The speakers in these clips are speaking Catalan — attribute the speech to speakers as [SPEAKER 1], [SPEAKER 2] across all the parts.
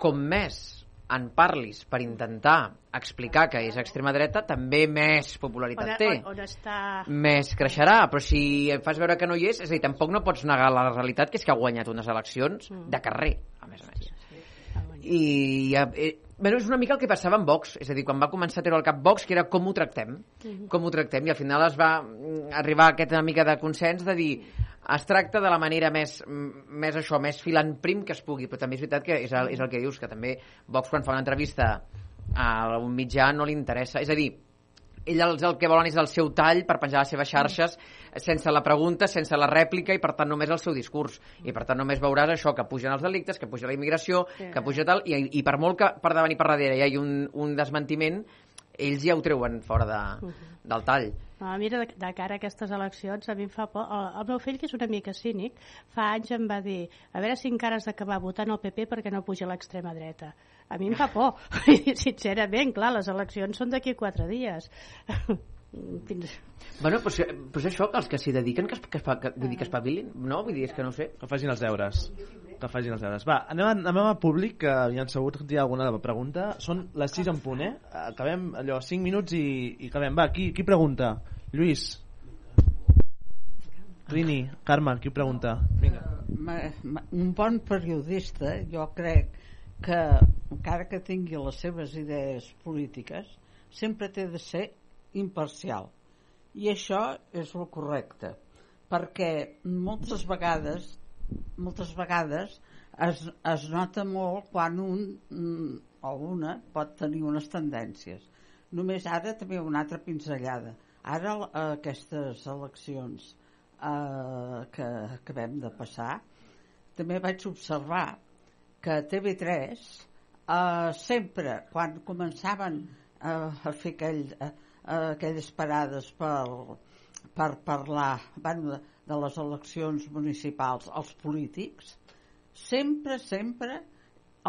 [SPEAKER 1] com més en parlis per intentar explicar que és extrema dreta, també més popularitat
[SPEAKER 2] On,
[SPEAKER 1] té.
[SPEAKER 2] on, on està...
[SPEAKER 1] Més creixerà, però si em fas veure que no hi és, és a dir, tampoc no pots negar la realitat, que és que ha guanyat unes eleccions
[SPEAKER 2] Mm.
[SPEAKER 1] de carrer, a més a més.
[SPEAKER 2] Ah, bueno.
[SPEAKER 1] I eh, bueno, és una mica el que passava amb Vox, és a dir, quan va començar a treure el cap Vox, que era com ho tractem, com ho tractem, i al final es va mm, arribar a aquesta mica de consens de dir es tracta de la manera més, mm, més això, més filant prim que es pugui, però també és veritat que és el, és el que dius, que també Vox quan fa una entrevista a un mitjà no li interessa, és a dir, ells el que volen és el seu tall per penjar les seves xarxes sense la pregunta, sense la rèplica i per tant només el seu discurs i per tant només veuràs això, que pugen els delictes que puja la immigració,
[SPEAKER 2] Sí.
[SPEAKER 1] que puja tal i, i per molt que per davant i per darrere hi hagi un, un desmentiment ells ja ho treuen fora de, del tall
[SPEAKER 2] Ah, mira, de, de cara a aquestes eleccions, a mi em fa por. El, el meu fill, que és una mica cínic, fa anys em va dir a veure si encara has d'acabar votant el PP perquè no puja l'extrema dreta. A mi em fa por. Sincerament, clar, les eleccions són d'aquí quatre dies. Fins...
[SPEAKER 1] bueno, doncs, doncs això, que els que s'hi dediquen que, es, que, es, que, vull dir que espavilin no? vull dir, és que no ho sé
[SPEAKER 3] Que facin els deures. Que facin els deures. Va, anem a, anem a públic, que ja han sabut que hi ha alguna pregunta. Són les 6 en punt, eh? Acabem allò, 5 minuts i, i acabem. Va, qui, qui pregunta? Lluís. Rini, Carme, qui pregunta? Vinga.
[SPEAKER 4] Ma, ma, un bon periodista, jo crec que, encara que tingui les seves idees polítiques, sempre té de ser imparcial. I això és el correcte, perquè moltes vegades moltes vegades es, es nota molt quan un mm, o una pot tenir unes tendències. Només ara també una altra pinzellada. Ara eh, aquestes eleccions eh, que acabem de passar, també vaig observar que TV3 eh, sempre, quan començaven eh, a fer aquell, eh, aquelles parades per, per parlar bueno, de, de les eleccions municipals als polítics, sempre, sempre,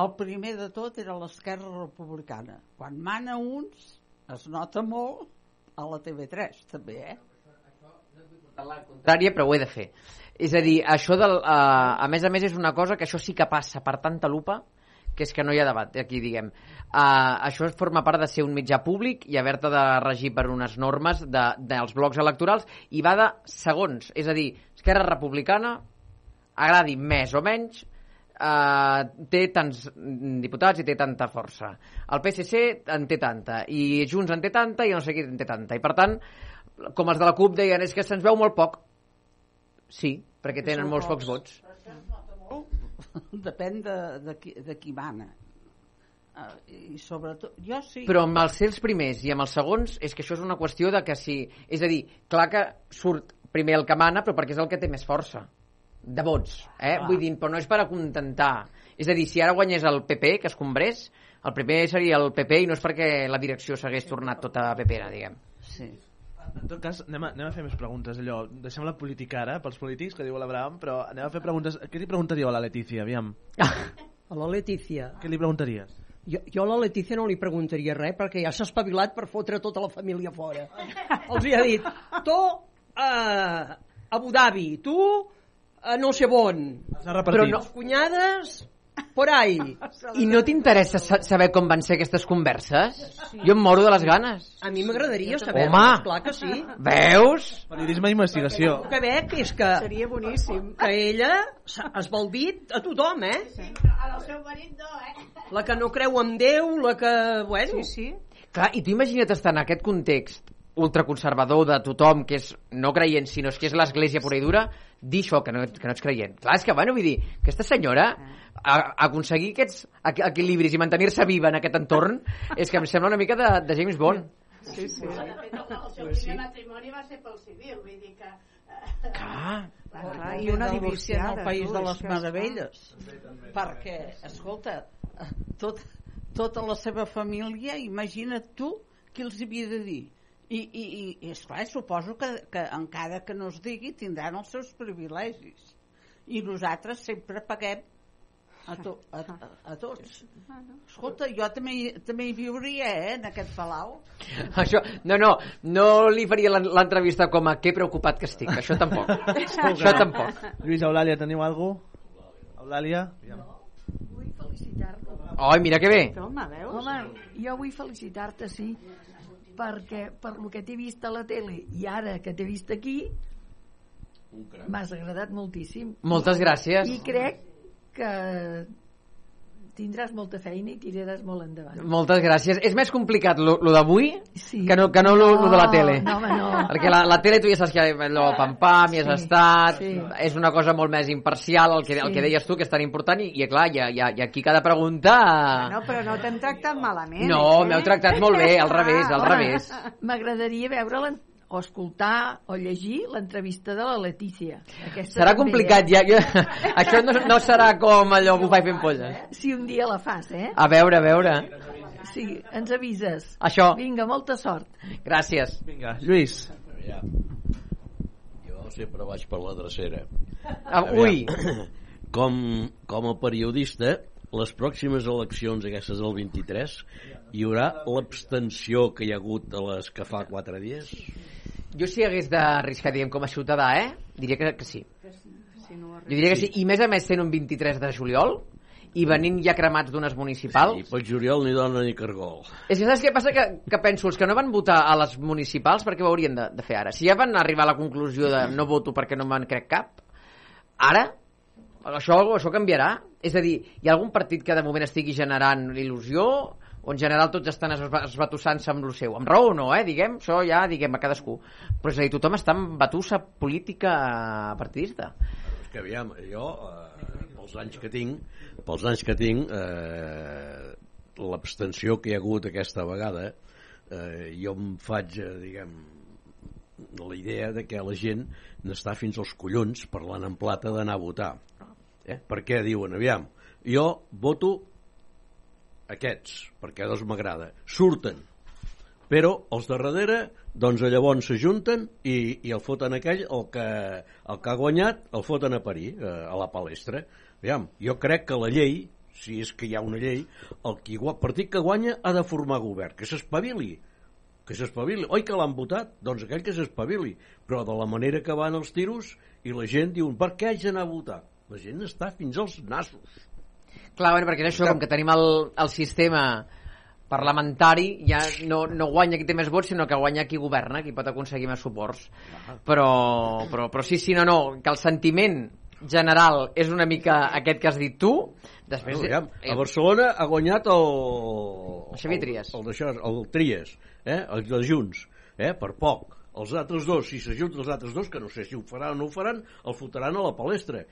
[SPEAKER 4] el primer de tot era l'esquerra republicana. Quan mana uns, es nota molt a la TV3, també, eh?
[SPEAKER 1] la contrària, però ho he de fer. És a dir, això del, uh, a més a més és una cosa que això sí que passa per tanta lupa que és que no hi ha debat aquí, diguem. Uh, això forma part de ser un mitjà públic i haver-te de regir per unes normes de, dels blocs electorals i va de segons. És a dir, Esquerra Republicana, agradi més o menys, uh, té tants diputats i té tanta força. El PSC en té tanta, i Junts en té tanta, i no sé qui en té tanta. I per tant, com els de la CUP deien, és que se'ns veu molt poc. Sí, perquè tenen molts pocs vots.
[SPEAKER 4] Depèn de, de, qui, de qui mana. Uh, I sobretot, jo sí...
[SPEAKER 1] Però amb els seus primers i amb els segons és que això és una qüestió de que si... És a dir, clar que surt primer el que mana, però perquè és el que té més força de vots, eh?
[SPEAKER 4] Clar.
[SPEAKER 1] Vull dir, però no és per acontentar. És a dir, si ara guanyés el PP, que es combrés, el primer seria el PP i no és perquè la direcció s'hagués tornat tota pepera, diguem.
[SPEAKER 4] Sí.
[SPEAKER 3] En tot cas, anem a, anem a fer més preguntes. Allò, deixem la política ara, pels polítics, que diu l'Abraham, però anem a fer preguntes. Què li preguntaríeu a la Letícia, aviam?
[SPEAKER 5] A la Letícia.
[SPEAKER 3] Què li preguntaries?
[SPEAKER 5] Jo, jo a la Letícia no li preguntaria res perquè ja s'ha espavilat per fotre tota la família fora. Els hi ha dit, tu a Abu Dhabi, tu a no sé on.
[SPEAKER 1] Però no-
[SPEAKER 5] cunyades, por ahí.
[SPEAKER 1] I no t'interessa sa- saber com van ser aquestes converses? Jo em moro de les ganes.
[SPEAKER 5] A mi m'agradaria saber
[SPEAKER 1] Home!
[SPEAKER 5] clar que sí.
[SPEAKER 1] Veus?
[SPEAKER 3] Periodisme d'investigació.
[SPEAKER 5] El que veig és que,
[SPEAKER 6] Seria boníssim.
[SPEAKER 5] que ella s'ha esbaldit a tothom, eh?
[SPEAKER 2] Al seu marit no, eh?
[SPEAKER 5] La que no creu en Déu, la que... Bueno,
[SPEAKER 6] Sí, sí.
[SPEAKER 1] Clar, i tu imagina't estar en aquest context ultraconservador de tothom que és no creient, sinó que és l'església pura i dura, dir això, que no, que no ets creient. Clar, és que, bueno, vull dir, aquesta senyora a, a aconseguir aquests equi- equilibris i mantenir-se viva en aquest entorn és que em sembla una mica de, de James Bond.
[SPEAKER 6] Sí, sí.
[SPEAKER 2] De fet, el, el seu primer matrimoni va ser pel civil, vull dir que... eh,
[SPEAKER 1] Clar.
[SPEAKER 6] Clar,
[SPEAKER 4] I una divorciada al País
[SPEAKER 6] tu,
[SPEAKER 4] de les. Meravelles. Perquè, escolta, tot, tota la seva família, imagina't tu qui els havia de dir. I, i, i, i esclar, suposo que, que encara que no es digui tindran els seus privilegis. I nosaltres sempre paguem a, to, a, a, a tots. Escolta, jo també, també hi viuria, eh, en aquest palau.
[SPEAKER 1] Això, no, no, no li faria l'en- l'entrevista com a que preocupat que estic, això tampoc. això tampoc.
[SPEAKER 3] Lluís, Eulàlia, teniu alguna cosa? Eulàlia? Aviam.
[SPEAKER 1] Oi, mira que bé.
[SPEAKER 2] Home, veus?
[SPEAKER 6] Home, jo vull felicitar-te, sí, perquè per lo que t'he vist a la tele i ara que t'he vist aquí, m'has agradat moltíssim.
[SPEAKER 1] Moltes gràcies.
[SPEAKER 6] I crec que tindràs molta feina i tiraràs molt endavant.
[SPEAKER 1] Moltes gràcies. És més complicat lo, lo d'avui
[SPEAKER 6] Sí.
[SPEAKER 1] que no, que no lo, lo de la
[SPEAKER 6] No,
[SPEAKER 1] tele.
[SPEAKER 6] no, home, no.
[SPEAKER 1] Perquè la, la tele tu ja saps que allò pam-pam, hi has
[SPEAKER 6] Sí,
[SPEAKER 1] estat,
[SPEAKER 6] sí.
[SPEAKER 1] és una cosa molt més imparcial, el que, el
[SPEAKER 6] Sí.
[SPEAKER 1] que deies tu, que és tan important, i, i clar, i, i, i aquí cada pregunta...
[SPEAKER 7] No, però no t'hem tractat malament.
[SPEAKER 1] No,
[SPEAKER 7] eh?
[SPEAKER 1] m'heu tractat molt bé, al revés, al
[SPEAKER 6] Home,
[SPEAKER 1] revés.
[SPEAKER 6] M'agradaria veure l'en- o escoltar o llegir l'entrevista de la Letícia. Aquesta
[SPEAKER 1] Serà complicat,
[SPEAKER 6] eh?
[SPEAKER 1] ja. Jo, això no, no serà com allò bufar i fent polles.
[SPEAKER 6] Si un dia la fas, eh?
[SPEAKER 1] A veure, a veure.
[SPEAKER 6] Sí, ens avises.
[SPEAKER 1] Això.
[SPEAKER 6] Vinga, molta sort.
[SPEAKER 1] Gràcies.
[SPEAKER 3] Vinga, Lluís.
[SPEAKER 8] Jo sempre vaig per la drecera.
[SPEAKER 1] Ah, ui,
[SPEAKER 8] Com, com a periodista, les pròximes eleccions, aquestes del 23, hi haurà l'abstenció que hi ha hagut de les que fa quatre dies?
[SPEAKER 1] jo si hagués d'arriscar, diguem, com a ciutadà, eh? Diria que, que sí. Jo diria que sí. I més a més sent un 23 de juliol i venint ja cremats d'unes municipals.
[SPEAKER 8] I pel juliol ni dona ni cargol.
[SPEAKER 1] És que saps què passa? Que, que penso, els que no van votar a les municipals, per què ho haurien de, de fer ara? Si ja van arribar a la conclusió de no voto perquè no me'n crec cap, ara això, això canviarà? És a dir, hi ha algun partit que de moment estigui generant il·lusió o en general tots estan esba- esbatussant-se amb el seu? Amb raó o no, eh? Diguem, això ja, diguem, a cadascú. Però és a dir, tothom està amb batussa política partidista.
[SPEAKER 8] És que aviam, jo, eh, pels anys que tinc, pels anys que tinc, eh, l'abstenció que hi ha hagut aquesta vegada, eh, jo em faig, eh, diguem, la idea de que la gent n'està fins als collons parlant en plata d'anar a votar. Eh? Per què diuen, aviam, jo voto aquests, perquè dos m'agrada. Surten, però els de darrere doncs llavors s'ajunten i, i el foten aquell el que, el que ha guanyat el foten a parir, eh, a la palestra Aviam, jo crec que la llei si és que hi ha una llei el qui, gua- partit que guanya ha de formar govern que s'espavili que s'espavili, oi que l'han votat? doncs aquell que s'espavili però de la manera que van els tiros i la gent diu, per què haig d'anar a votar? La gent està fins als nassos
[SPEAKER 1] Clar, bueno, perquè és això, com que tenim el, el sistema parlamentari, ja no, no guanya qui té més vots, sinó que guanya qui governa, qui pot aconseguir més suports. Però, però, però sí, sí, no, no, que el sentiment general és una mica aquest que has dit tu, després...
[SPEAKER 8] Bueno, aviam,
[SPEAKER 1] eh,
[SPEAKER 8] a Barcelona ha guanyat el...
[SPEAKER 1] El Xavier Trias.
[SPEAKER 8] El, el, el Trias, eh? el de Junts, eh? per poc. Els altres dos, si s'ajunten els altres dos, que no sé si ho faran o no ho faran, el fotran a la palestra.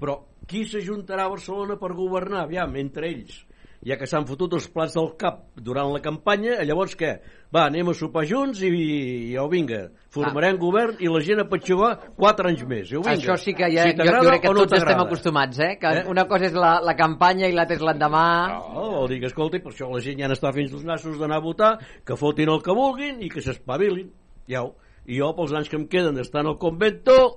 [SPEAKER 8] Però qui s'ajuntarà a Barcelona per governar? Aviam, entre ells. Ja que s'han fotut els plats del cap durant la campanya, llavors què? Va, anem a sopar junts i, i au, vinga, formarem govern i la gent a patxugar quatre anys més. Au, vinga.
[SPEAKER 1] Això sí que ja,
[SPEAKER 8] si
[SPEAKER 1] jo, jo crec que
[SPEAKER 8] no
[SPEAKER 1] tots estem acostumats, eh? Que
[SPEAKER 8] Eh?
[SPEAKER 1] una cosa és la, la campanya i l'altra és l'endemà.
[SPEAKER 8] No, vol dir que, escolta, per això la gent ja n'està fins als nassos d'anar a votar, que fotin el que vulguin i que s'espavilin. Ja, ho. I jo, pels anys que em queden d'estar en el convento,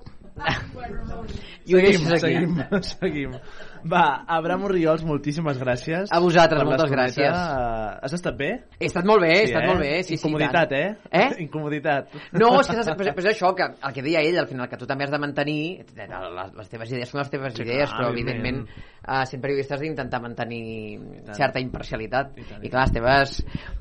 [SPEAKER 1] I ho
[SPEAKER 3] Seguim, seguim, seguim. Va, Abraham Oriols, moltíssimes gràcies.
[SPEAKER 1] A vosaltres, moltes gràcies.
[SPEAKER 3] Eh, Has estat bé?
[SPEAKER 1] He estat molt bé, he estat molt bé. Sí,
[SPEAKER 3] Incomoditat,
[SPEAKER 1] sí,
[SPEAKER 3] eh?
[SPEAKER 1] Eh?
[SPEAKER 3] Incomoditat.
[SPEAKER 1] No, és que però, però és això, que el que deia ell, al final, que tu també has de mantenir les, les teves idees són les teves
[SPEAKER 3] Sí,
[SPEAKER 1] idees,
[SPEAKER 3] clar,
[SPEAKER 1] però
[SPEAKER 3] evidentment.
[SPEAKER 1] uh, sent periodista has d'intentar mantenir certa imparcialitat.
[SPEAKER 3] I tant,
[SPEAKER 1] I clar, les teves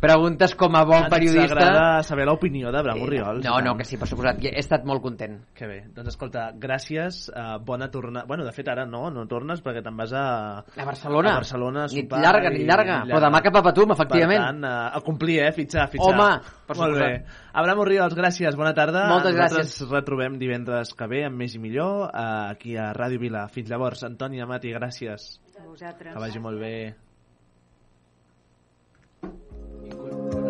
[SPEAKER 1] preguntes com a bon
[SPEAKER 3] Ens
[SPEAKER 1] periodista...
[SPEAKER 3] agrada saber l'opinió d'Abraham
[SPEAKER 1] Eh,
[SPEAKER 3] Oriols.
[SPEAKER 1] No, no, que sí, per suposat. He estat molt content.
[SPEAKER 3] Que bé. Doncs escolta, gràcies, uh, bona tornada... Bueno, de fet ara no, no tornes perquè te'n vas a...
[SPEAKER 1] A Barcelona.
[SPEAKER 3] A Barcelona a
[SPEAKER 1] Nit
[SPEAKER 3] sopar
[SPEAKER 1] llarga,
[SPEAKER 3] i-
[SPEAKER 1] nit llarga. Però demà cap a Patum, efectivament.
[SPEAKER 3] Per tant, uh, a complir, eh? Fitxar, fitxar.
[SPEAKER 1] Home, per
[SPEAKER 3] Molt bé.
[SPEAKER 1] suposat.
[SPEAKER 3] Abraham Oriols, gràcies, bona tarda.
[SPEAKER 1] Moltes
[SPEAKER 3] Nosaltres
[SPEAKER 1] gràcies.
[SPEAKER 3] retrobem divendres que ve amb més i millor uh, aquí a Ràdio Vila. Fins llavors, Antoni Amati, gràcies.
[SPEAKER 7] A vosaltres.
[SPEAKER 3] Que vagi molt bé.
[SPEAKER 9] Torno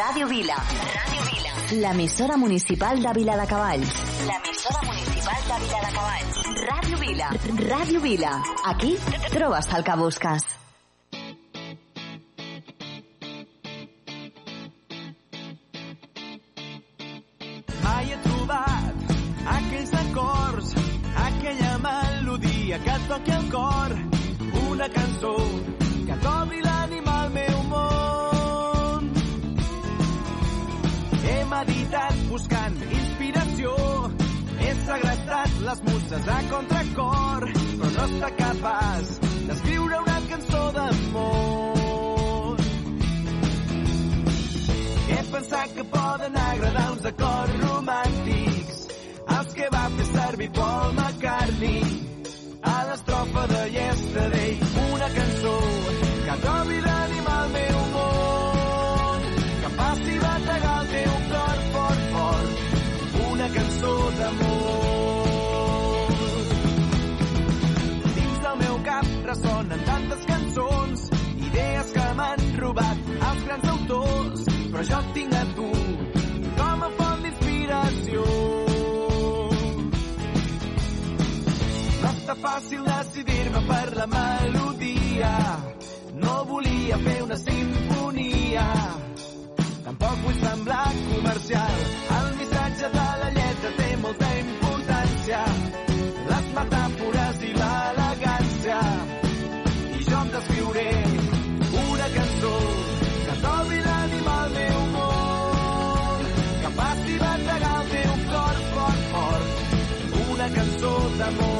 [SPEAKER 10] Radio Vila. Radio Vila. l'emissora municipal de Viladecavalls. L'emissora municipal de Viladecavalls. Ràdio Vila. Ràdio Vila. Aquí trobes el que busques.
[SPEAKER 11] Muses a contracor, però no està capaç d'escriure una cançó d'amor. He pensat que poden agradar uns acords romàntics els que va fer servir Paul McCartney. A l'estrofa de Yesterday una cançó que trobi l'ànima al meu món. Que passi bategar el teu cor fort, fort. Una cançó d'amor m'han robat els grans autors però jo tinc a tu com a font d'inspiració. No està fàcil decidir-me per la melodia, no volia fer una sinfonia, tampoc vull semblar comercial, el missatge de la lletra té molta importància, cançó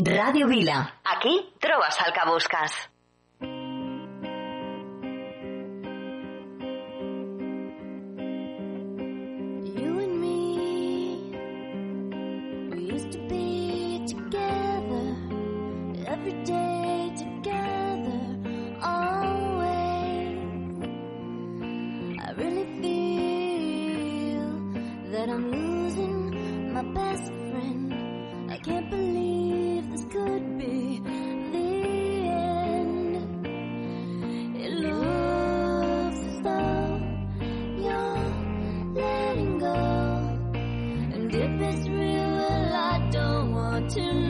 [SPEAKER 10] Ràdio Vila. Aquí trobes el que busques.
[SPEAKER 9] You and could be the end. It looks as though you're letting go. And if it's real, well, I don't want to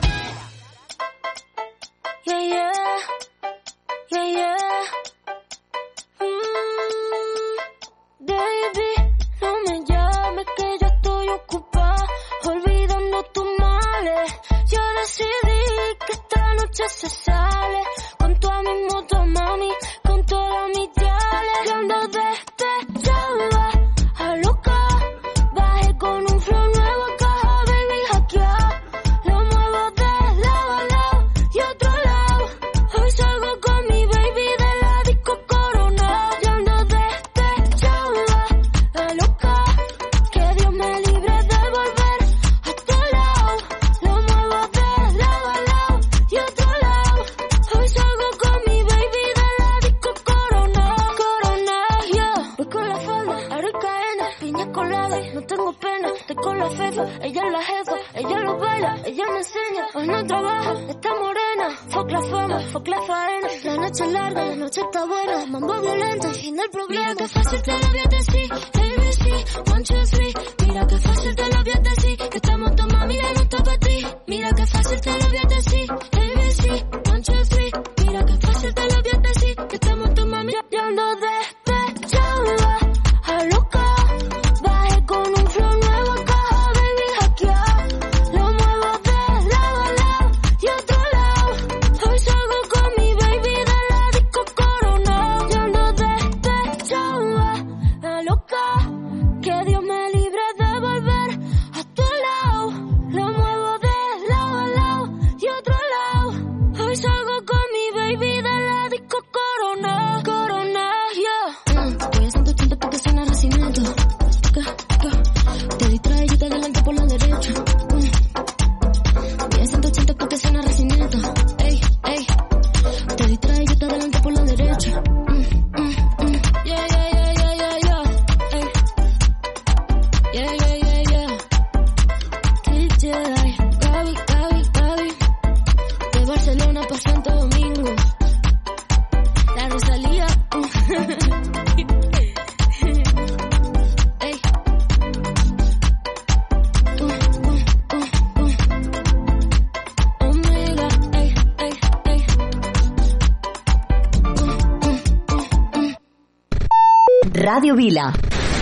[SPEAKER 12] Radio Vila.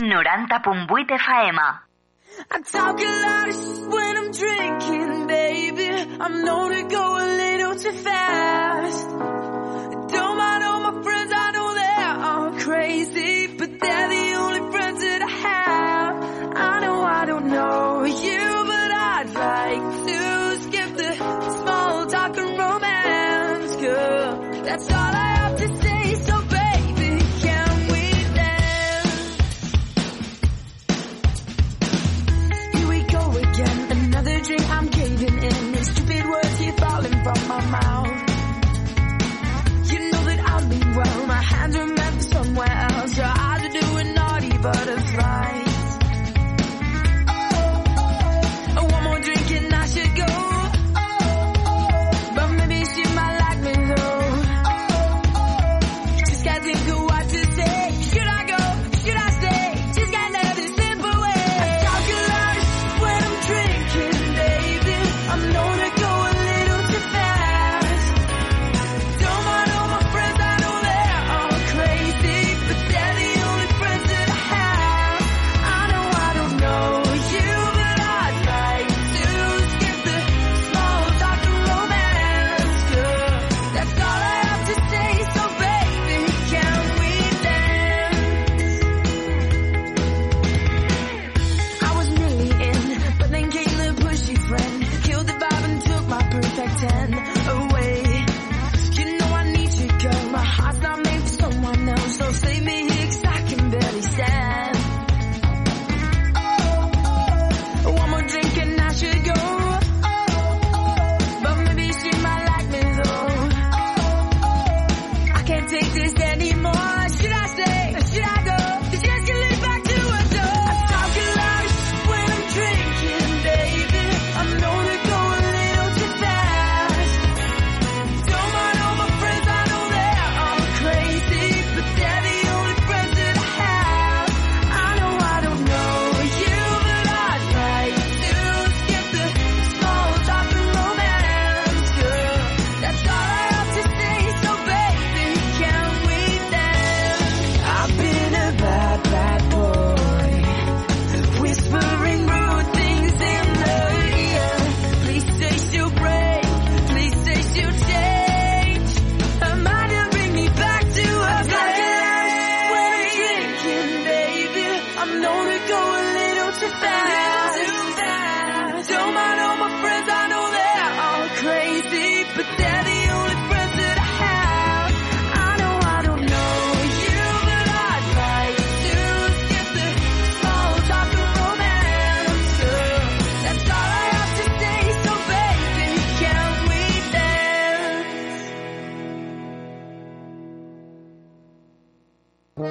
[SPEAKER 12] 90.8 FM.
[SPEAKER 13] I talk a lot of shit when I'm drinking, baby. I'm known to go a little too fast.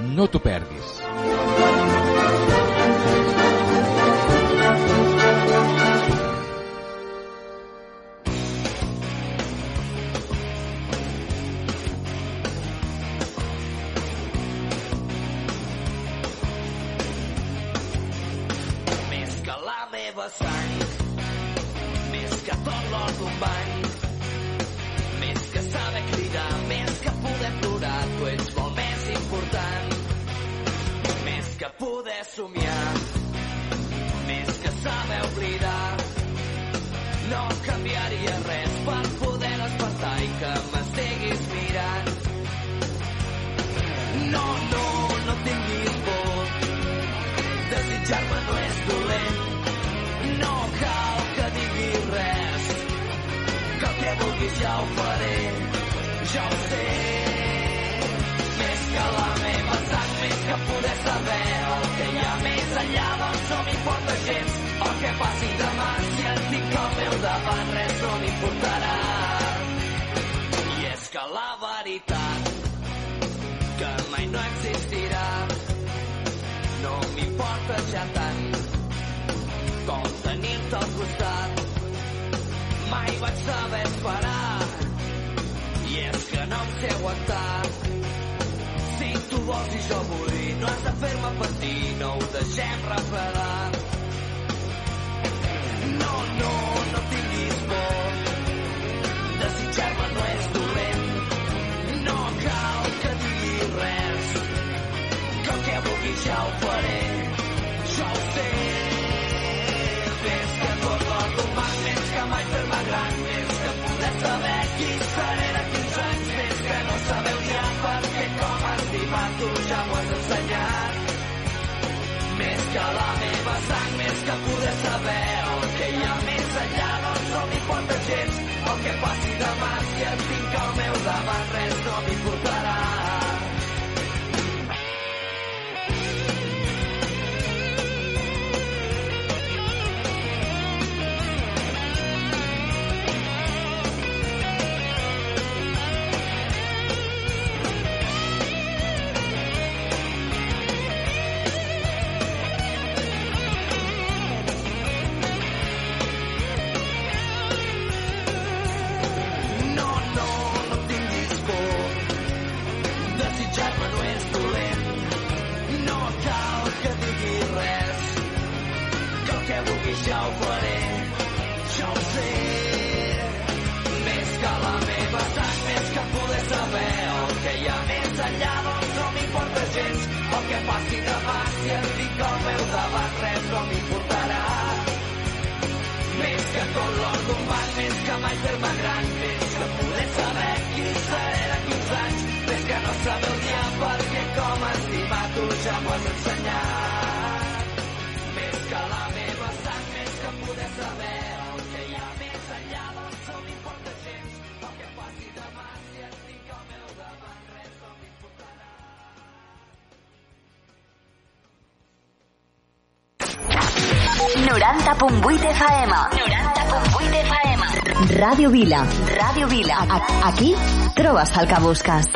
[SPEAKER 14] No t'ho perdis.
[SPEAKER 15] Poder somiar, més que saber oblidar, no canviaria res per poder despertar i que m'estiguis mirant. No, no, no tinguis por, desitjar-me no és dolent. No cal que diguis res, que el que vulguis ja ho faré, ja ho sé. Més que la meva sang, més que poder saber el que doncs no m'importa gens el que passi demà. Si et tinc al meu davant, res no m'importarà. I és que la veritat que mai no existirà no m'importa ja tant com tenir-te al costat. Mai vaig saber esperar i és que no em sé aguantar. Vols i jo vull, no has de fer-me patir, no ho deixem refredar. No, no, no tinguis por, desitjar-me no és dolent, no cal que diguis res, que el que vulguis ja ho faré, m'ho has ensenyat. Més que la meva sang, més que poder saber el que hi ha més enllà, doncs no m'importa gens el que passi demà, si et tinc al meu davant, res no m'importarà. Tinc al meu davant, res no m'importarà. Més que tot l'or d'un banc, més que mai fer-me gran, més que poder saber qui seré d'aquí uns anys, més que no saber el dia perquè com estimar tu ja m'ho has ensenyat.
[SPEAKER 16] 90.8 FM. 90.8 FM. Ràdio Vila. Ràdio Vila. A- Aquí trobes el que busques.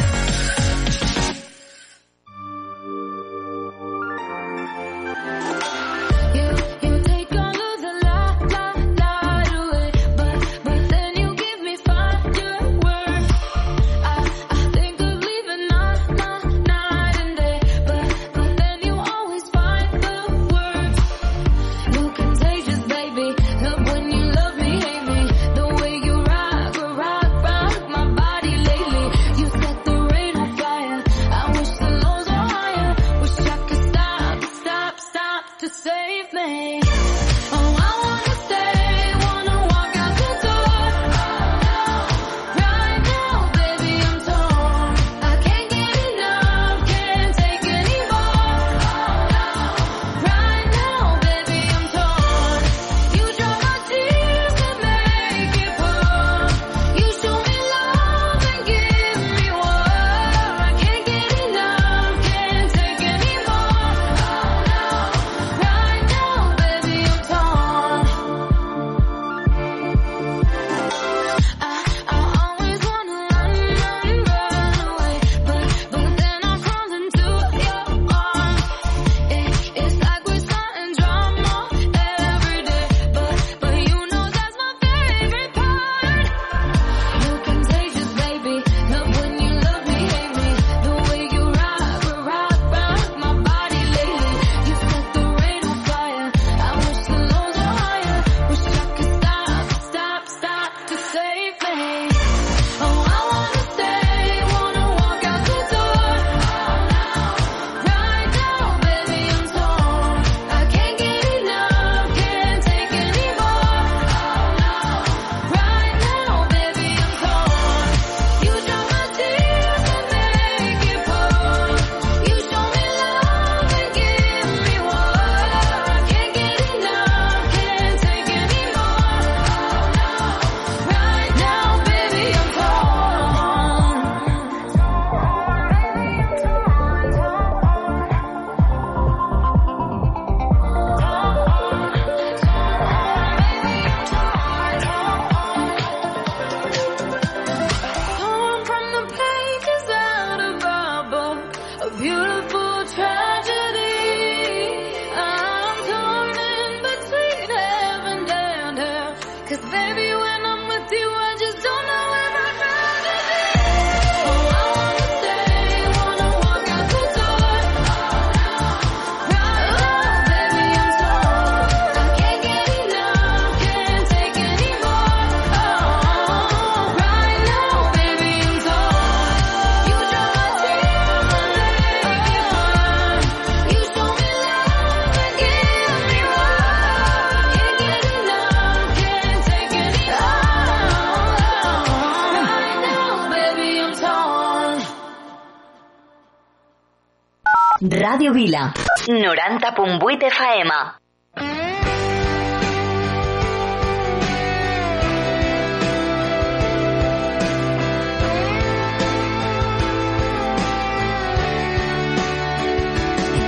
[SPEAKER 10] Ràdio Vila. 90.8 FM.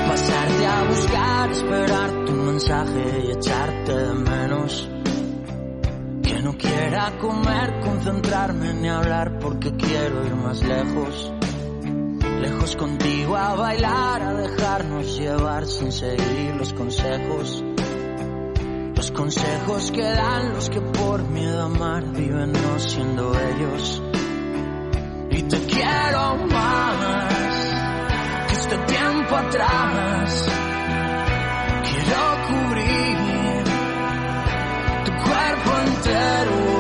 [SPEAKER 17] pasarte a buscar, esperar tu mensaje y echarte de menos. Que no quiera comer, concentrarme ni hablar porque quiero ir más lejos. Lejos contigo a bailar, a dejarnos llevar sin seguir los consejos. Los consejos que dan los que por miedo a amar viven no siendo ellos. Y te quiero más que este tiempo atrás. Quiero cubrir tu cuerpo entero.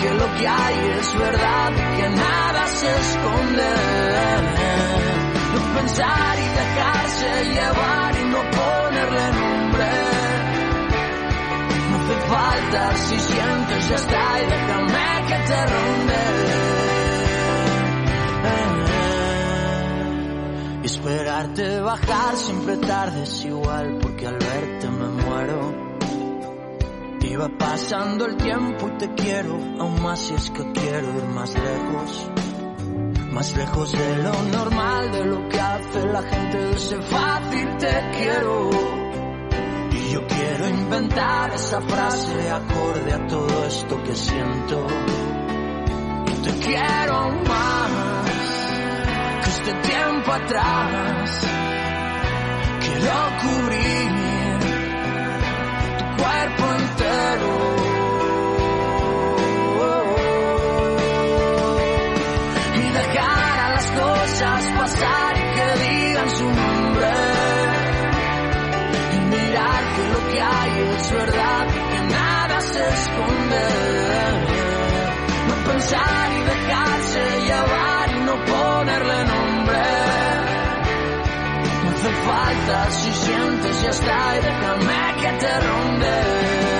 [SPEAKER 17] Que lo que hay es verdad y que nada se esconde. No pensar y dejarse llevar y no ponerle nombre. No hace falta si sientes ya está y déjame que te ronde. Esperarte bajar siempre tarde es igual porque al verte me muero. Va pasando el tiempo y te quiero, aún más si es que quiero ir más lejos. Más lejos de lo normal, de lo que hace la gente de fácil te quiero. Y yo quiero inventar esa frase acorde a todo esto que siento. Y te quiero más que este tiempo atrás. Quiero cubrir cuerpo entero. y dejar a las cosas pasar y que digan su nombre. Y mirar que lo que hay es verdad y que nada se esconde. No pensar y falta si sientes ya está y déjame que te ronde.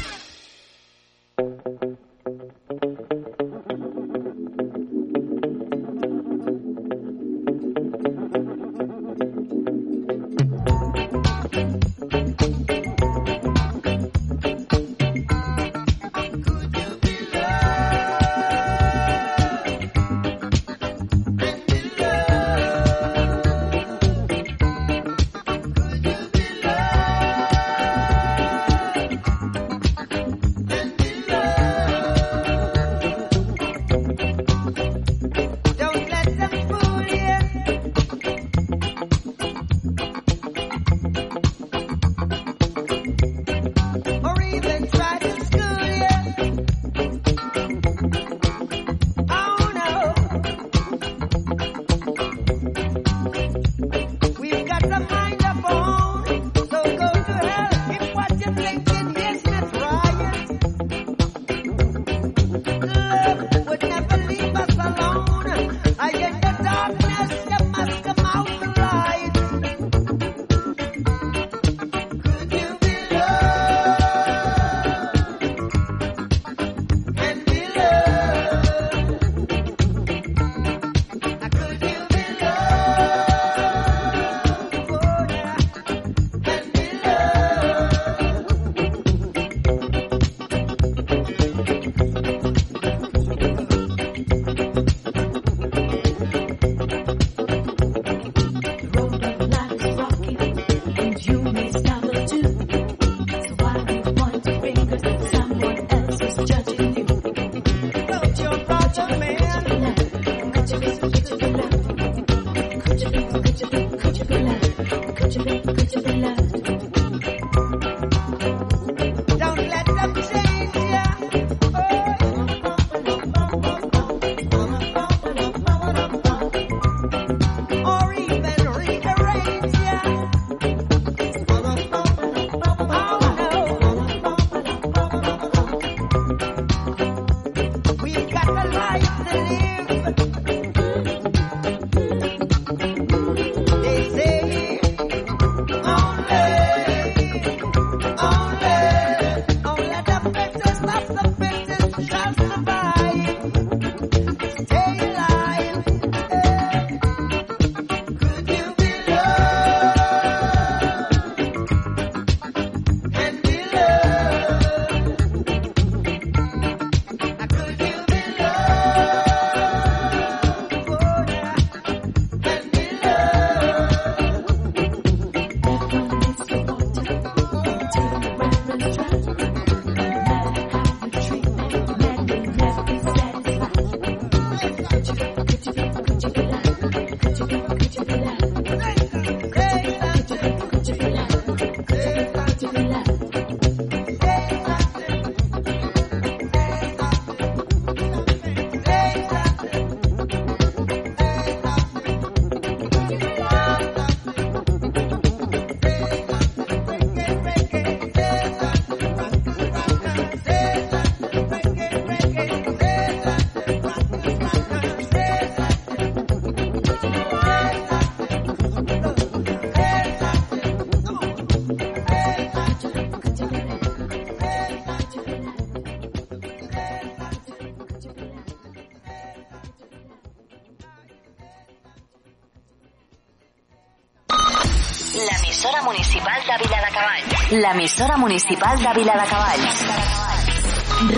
[SPEAKER 16] l'emissora municipal de Vila de Cavalls.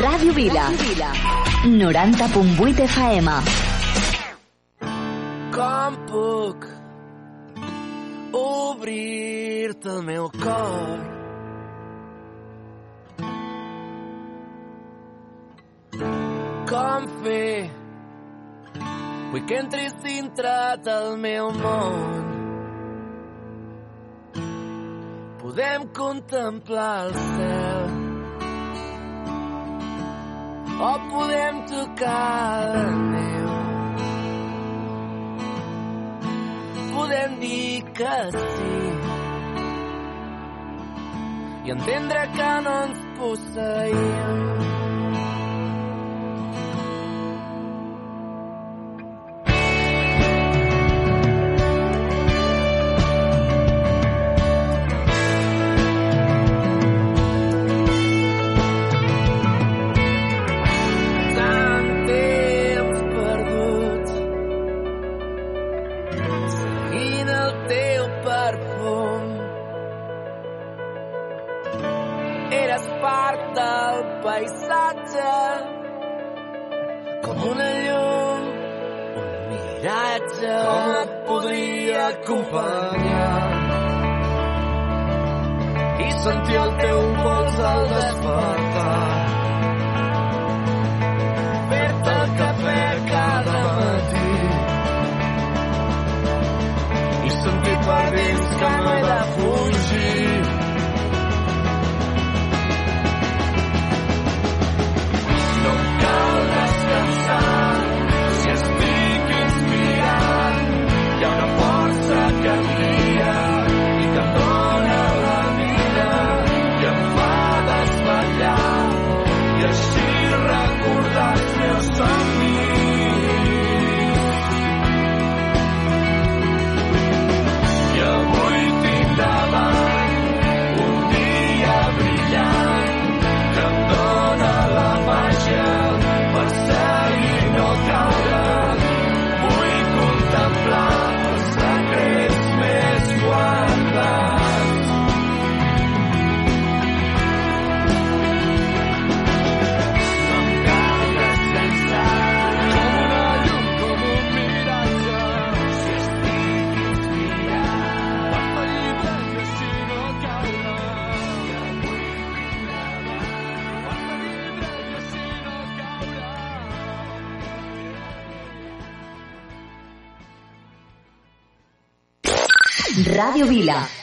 [SPEAKER 16] Ràdio Vila. 90.8 FM.
[SPEAKER 18] Com puc obrir-te el meu cor? Com fer Vull que entris dintre del meu món podem contemplar el cel. O podem tocar la neu. Podem dir que sí. I entendre que no ens posseïm.
[SPEAKER 16] Radio Vila.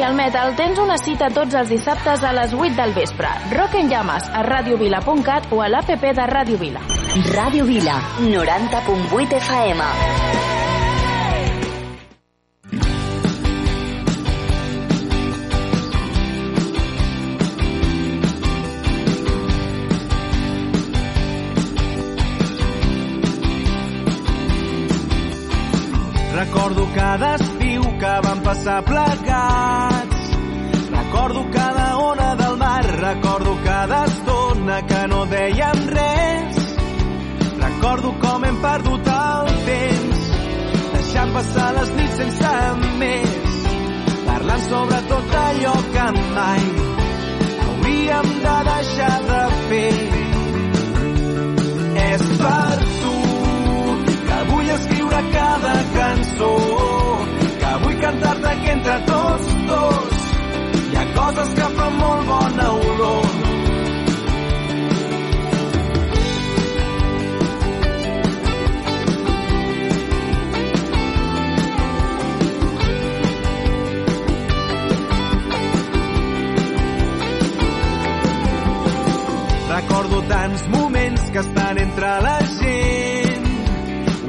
[SPEAKER 19] I el metal, tens una cita tots els dissabtes a les 8 del vespre. Rock en llames a radiovila.cat o a l'APP de Ràdio Vila.
[SPEAKER 10] Ràdio Vila, 90.8 FM.
[SPEAKER 11] Recordo cada estiu que vam passar plegats. Passar les nits sense més, parlant sobre tot allò que mai hauríem de deixar de fer. És per tu que vull escriure cada cançó, que vull cantar-te que entre tots dos hi ha coses que fan molt bona olor. Tants moments que estan entre la gent.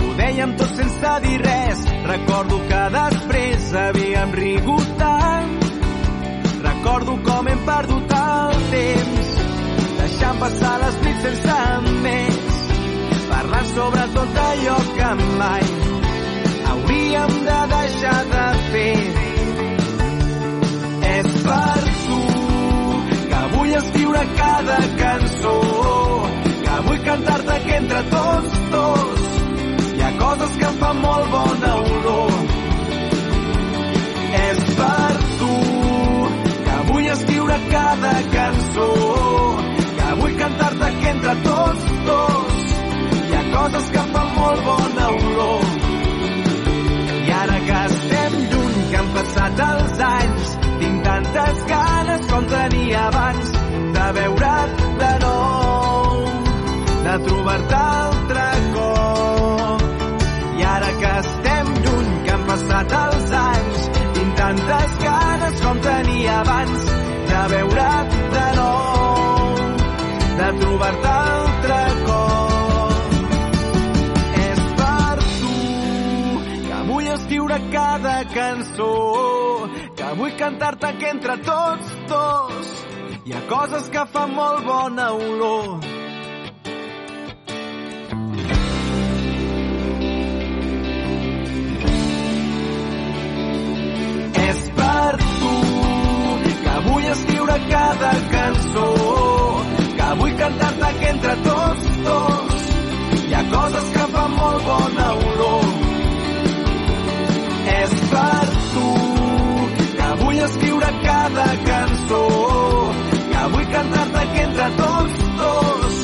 [SPEAKER 11] Ho dèiem tot sense dir res. Recordo que després havíem rigut tant. Recordo com hem perdut el temps, deixant passar les nits sense més, parlant sobre tot allò que mai hauríem de deixar de fer. És per tu que vull escriure cada cançó, cantar-te que entre tots dos hi ha coses que em fan molt bona olor. És per tu que vull escriure cada cançó, que vull cantar-te que entre tots dos hi ha coses que em fan molt bona olor. I ara que estem lluny, que han passat els anys, tinc tantes ganes com tenia abans de veure't de nou, de trobar-te altre cop. I ara que estem lluny, que han passat els anys, tinc tantes ganes com tenia abans de veure't de nou, de trobar-te altre cop. És per tu que vull escriure cada cançó, que vull cantar-te que entre tots dos hi ha coses que fan molt bona olor. Escriure cada cançó, que vull cantar-te que entre tots dos hi ha coses que fan molt bona olor. És per tu que vull escriure cada cançó, que vull cantar-te que entre tots dos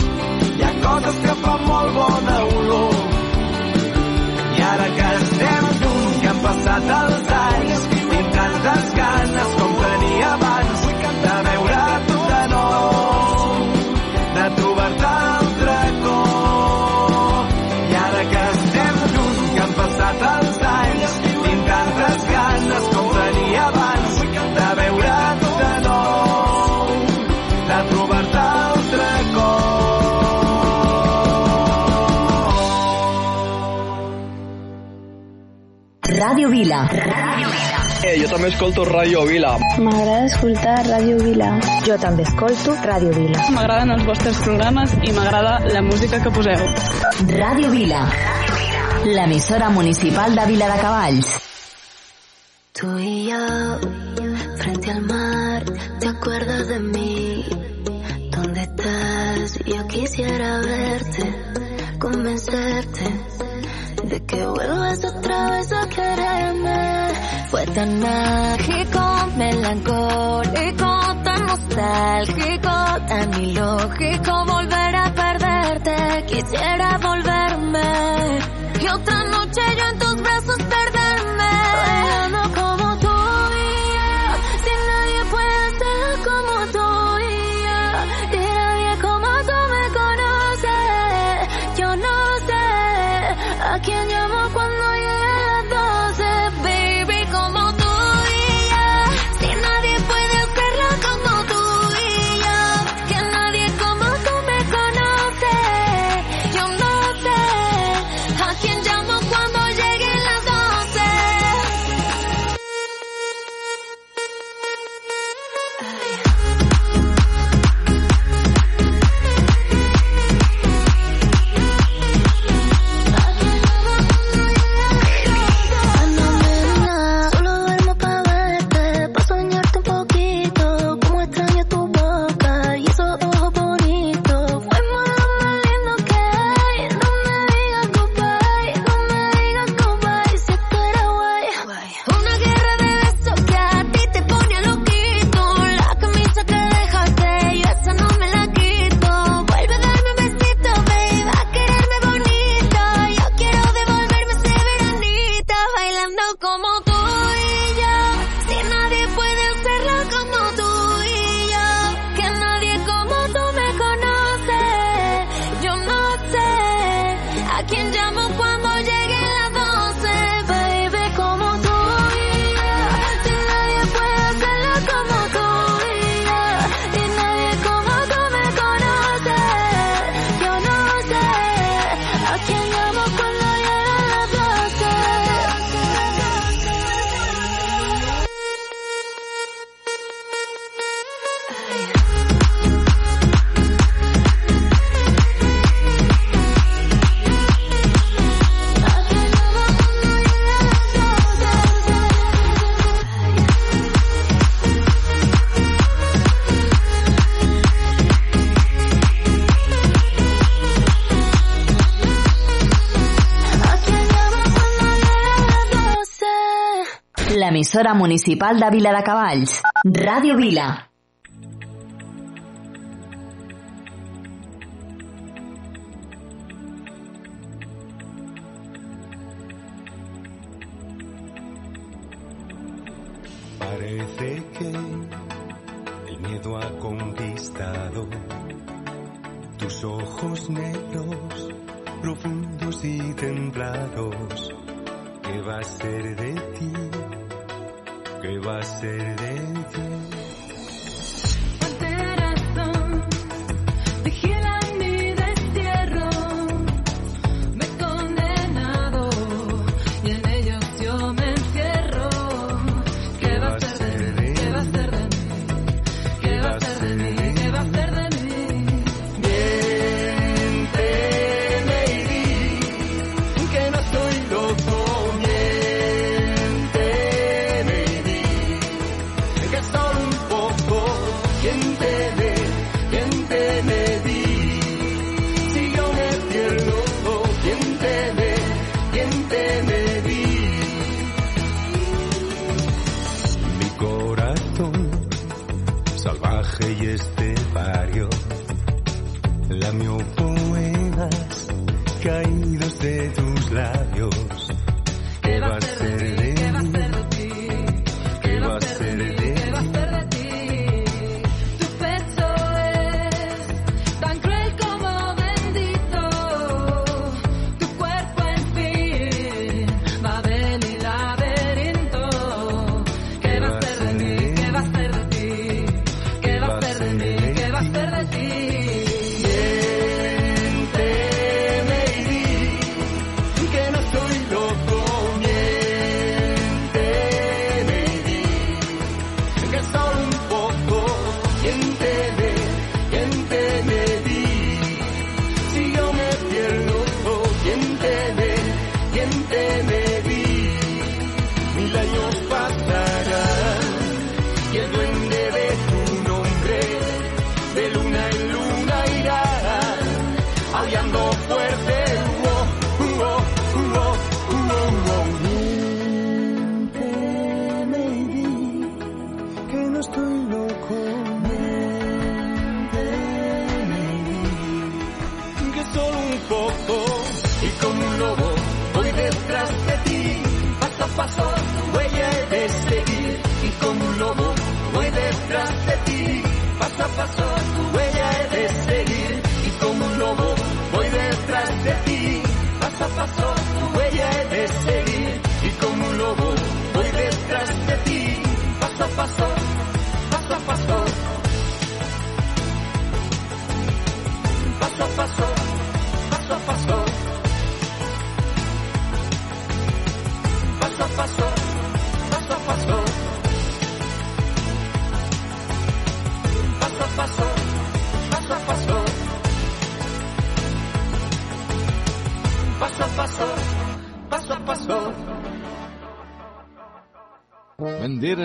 [SPEAKER 11] hi ha coses que fan molt bona olor. I ara que estem lluny, que han passat els anys,
[SPEAKER 10] Ràdio Vila.
[SPEAKER 20] Eh, jo també escolto Ràdio Vila.
[SPEAKER 21] M'agrada escoltar Ràdio Vila.
[SPEAKER 10] Jo també escolto Ràdio Vila.
[SPEAKER 21] M'agraden els vostres programes i m'agrada la música que poseu.
[SPEAKER 10] Ràdio Vila. L'emissora municipal de Vila de Cavalls.
[SPEAKER 9] Tú y yo, frente al mar, ¿te acuerdas de mí? ¿Dónde estás? Yo quisiera verte, convencerte de que vuelvas otra vez a quererme. Fue tan mágico, melancólico, tan nostálgico, tan ilógico volver a perderte. Quisiera volverme y otra noche yo en tus brazos perderme.
[SPEAKER 22] Emisora municipal de Vila de Cavalls, Ràdio Vila.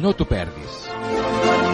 [SPEAKER 14] no t'ho perdis.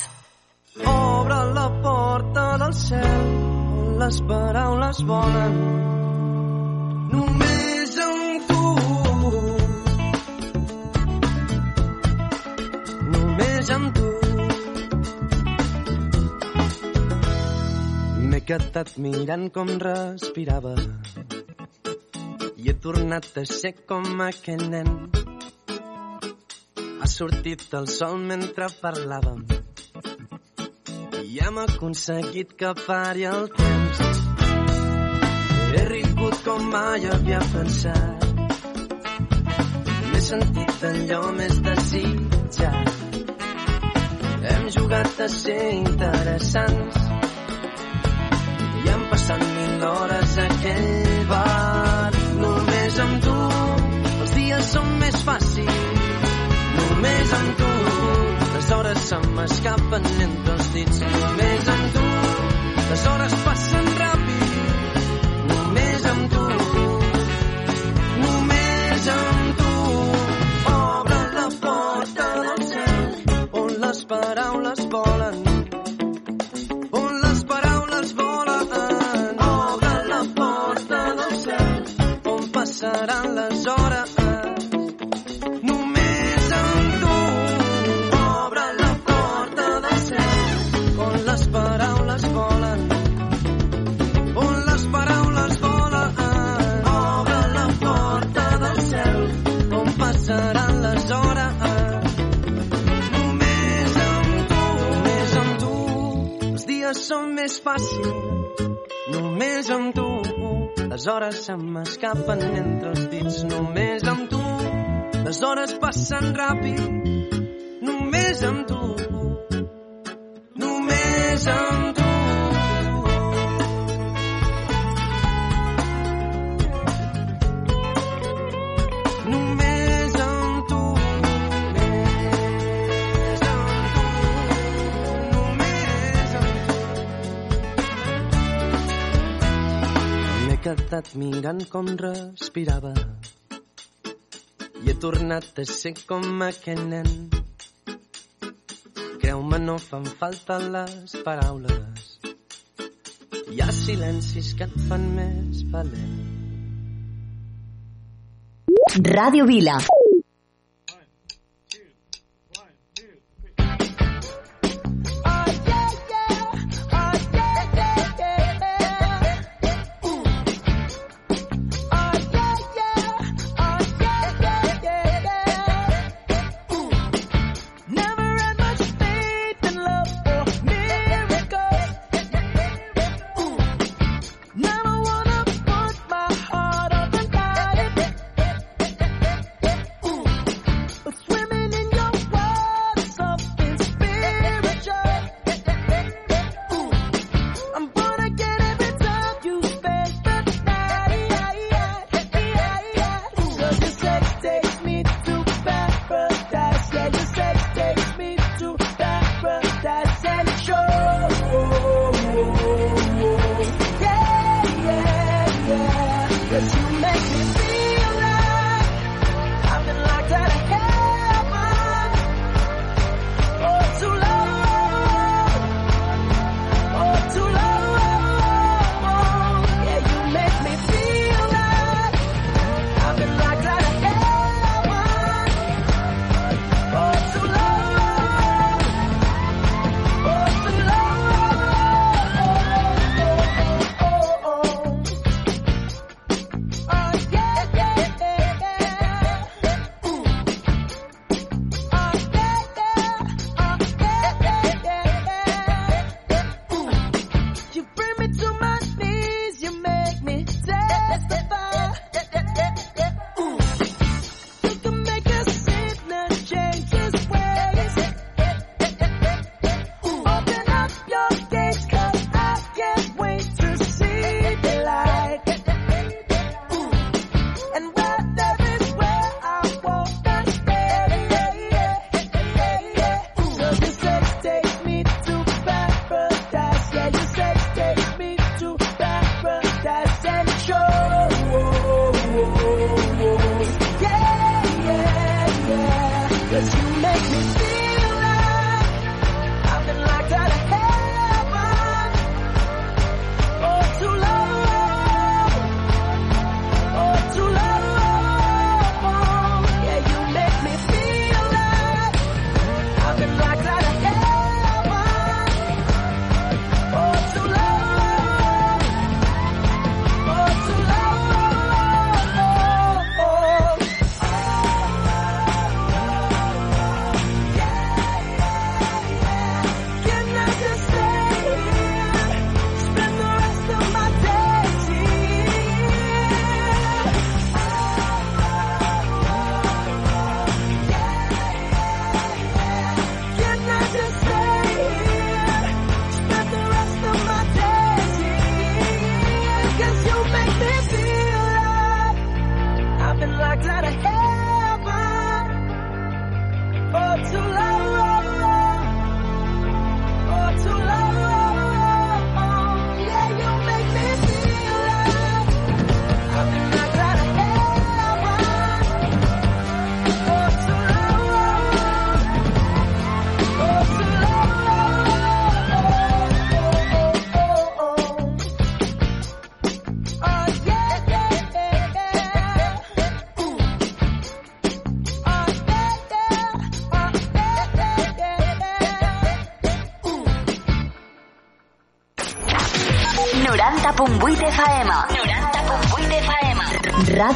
[SPEAKER 23] Quedat mirant com respirava i he tornat a ser com aquell nen. Ha sortit el sol mentre parlàvem i hem aconseguit que pari el temps. He rigut com mai havia pensat. M'he sentit allò més desitjat. Hem jugat a ser interessants mil hores a aquell bar. Només amb tu els dies són més fàcils. Només amb tu les hores se m'escapen entre els dits. Només amb tu les hores passen ràpid. Només amb tu, només amb tu. Obre la porta del cel on les paraules volen. Passaran les hores. Només amb tu. Obre la porta del cel on les paraules volen. On les paraules volen. Obre la porta del cel on passaran són més fàcils. Les hores se m'escapen entre els dits. Només amb tu. Les hores passen ràpid. Només amb tu. Quedat mirant com respirava i he tornat a ser com aquell nen. Creu-me, no fan falta les paraules. Hi ha silencis que et fan més valent.
[SPEAKER 24] Ràdio Vila.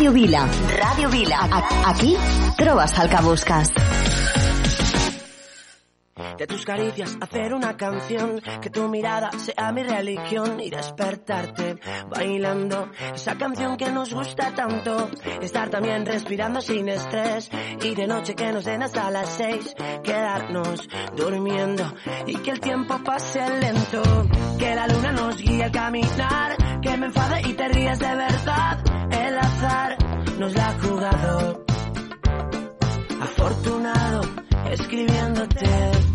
[SPEAKER 16] Ràdio Vila. Ràdio Vila. Aquí trobes el que busques.
[SPEAKER 25] De tus caricias hacer una canción, que tu mirada sea mi religión y despertarte bailando esa canción que nos gusta tanto. Estar también respirando sin estrés y de noche que nos den hasta las seis, quedarnos durmiendo y que el tiempo pase lento. Que la luna nos guíe al caminar, que me enfade y te ríes de verdad. El azar nos la ha jugado. Afortunado escribiéndote.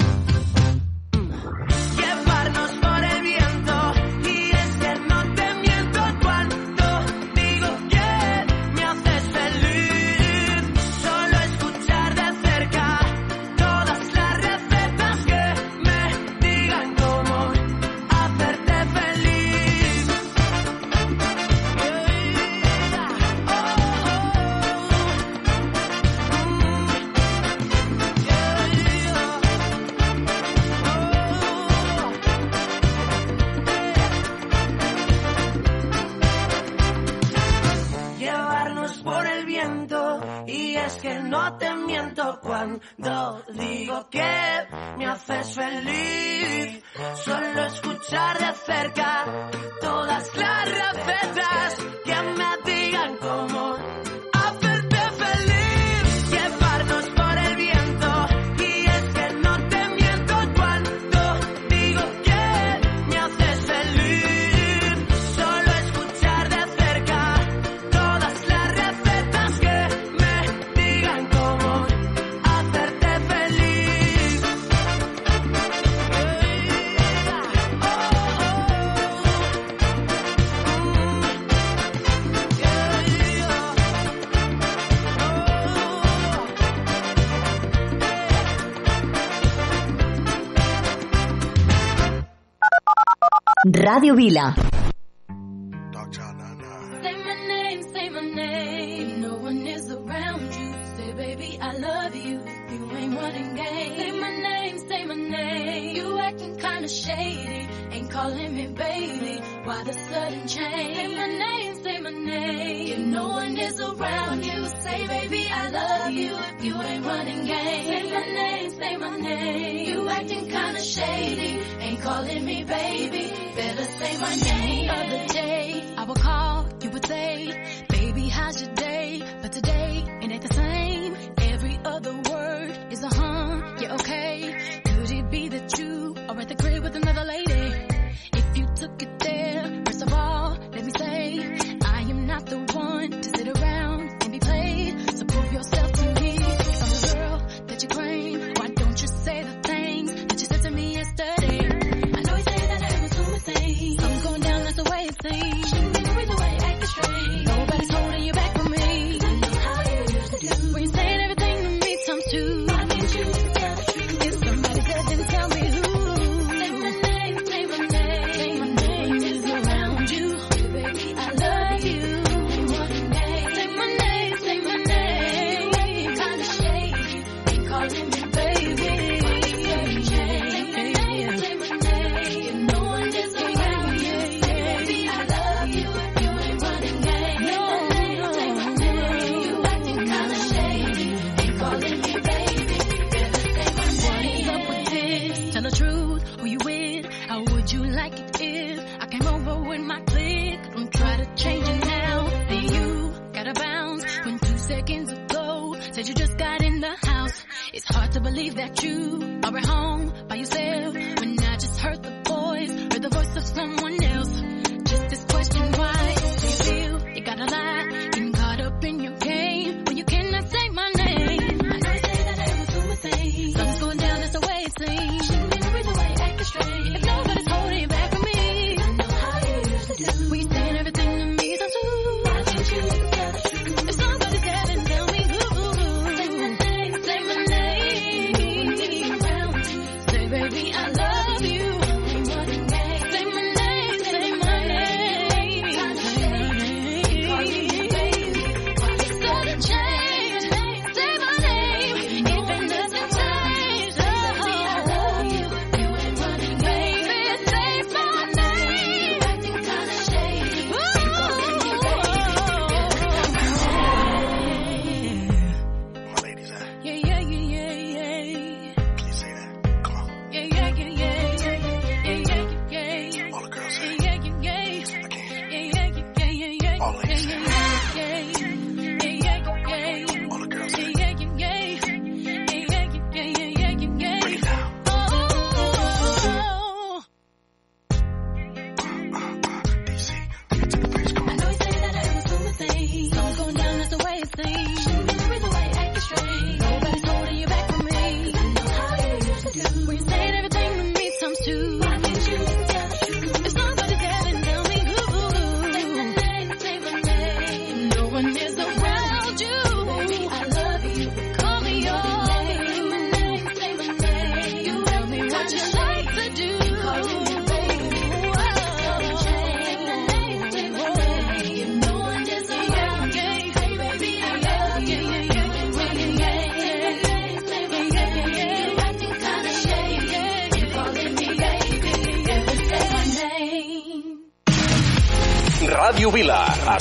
[SPEAKER 25] cuando digo que me haces feliz solo escuchar de cerca todas las recetas que me digan cómo
[SPEAKER 16] Ràdio Vila.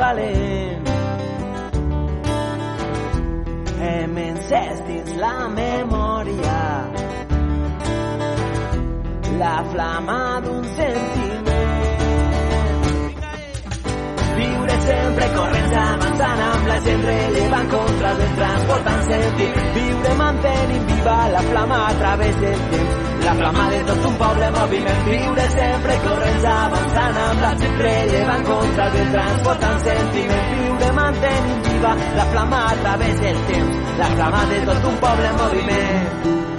[SPEAKER 15] Valent. Hem encès dins la memòria la flama d'un sentiment. Viure sempre corrents avançant amb la gent rellevant contra el vent transportant sentit. Viure mantenint viva la flama a través del temps. La flama de tot un poble moviment. Viure sempre corrents avançant amb la gent rellevant contra el vent transportant sentiment. Viure mantenint viva la flama a través del temps. La flama de tot un poble moviment.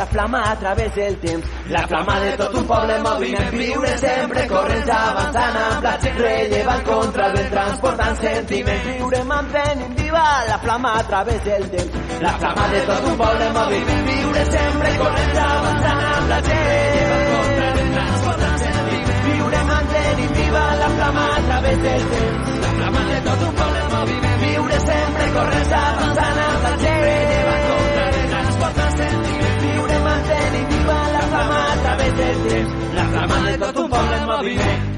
[SPEAKER 15] La flama a través del temps. La flama de tot un poble en moviment viure sempre corrents avançant amb la gent rellevant contra el vent transportant sentiment. Viure mantenint viva la flama a través del temps. La flama de tot un poble en moviment viure sempre corrents avançant amb la gent rellevant contra el vent transportant sentiment. Viure mantenint viva la flama a través del temps. La flama de tot un poble en moviment viure sempre corrents avançant temps la flama de tot un poble en moviment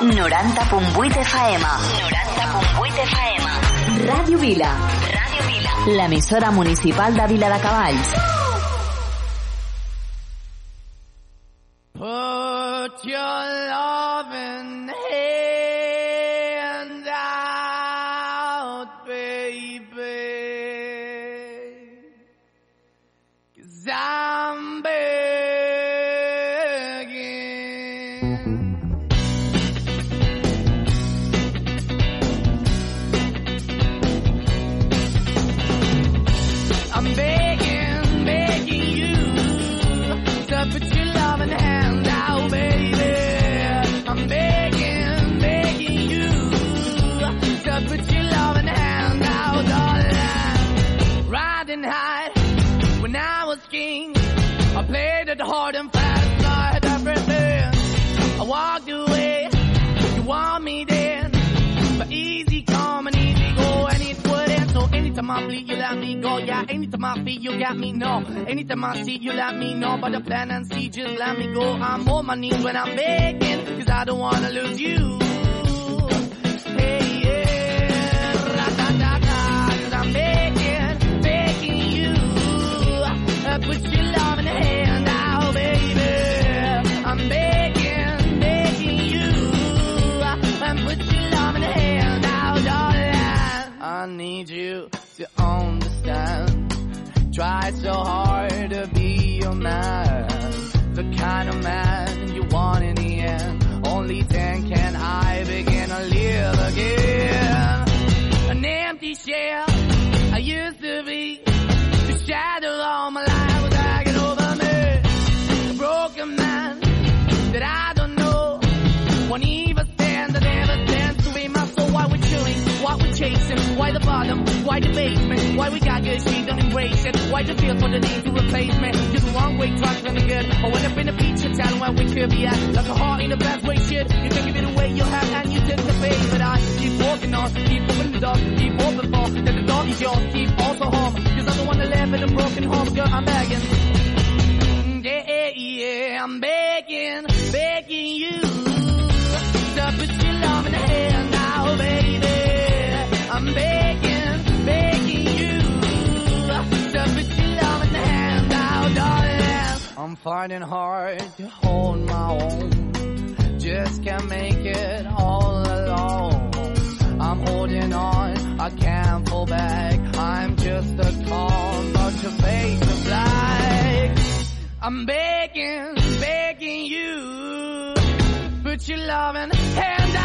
[SPEAKER 16] 90.8 FM. 90.8 FM. Ràdio Vila. Ràdio Vila. L'emissora municipal de Vila de Cavalls.
[SPEAKER 18] Put your loving hand Yeah, anytime I feel, you got me. No, anytime I see, you let me know. But the plan and see, just let me go. I'm on my knees when I'm begging, cause I don't wanna lose you. Hey, yeah, ra-da-da-da, cause I'm begging, begging you. Uh, put your love in the hand out, baby. I'm begging, begging you. Uh, and put your love in hand out, darling. I need you. Try so hard to be your man, the kind of man you want in the end. Only then can I begin to live again. Bottom? Why the basement? Why we got good, she don't embrace it? Why the feel for the need to replace me? You're the wrong way, trying to good. I went up in a feature town where we could be at. Like a heart in a bad way, shit. You can give it away, you have, and you tend to pay. But I keep walking on, keep moving the dog, keep open for. That the dog is yours, keep also home. Cause I'm the one that live in a broken home, girl, I'm begging. Yeah, yeah, yeah, I'm begging, begging you to put your love in the hand now, baby. I'm begging, I'm finding hard to hold my own. Just can't make it all alone. I'm holding on, I can't fall back. I'm just a calm bunch of fake of black. I'm begging, begging you, put your loving in hand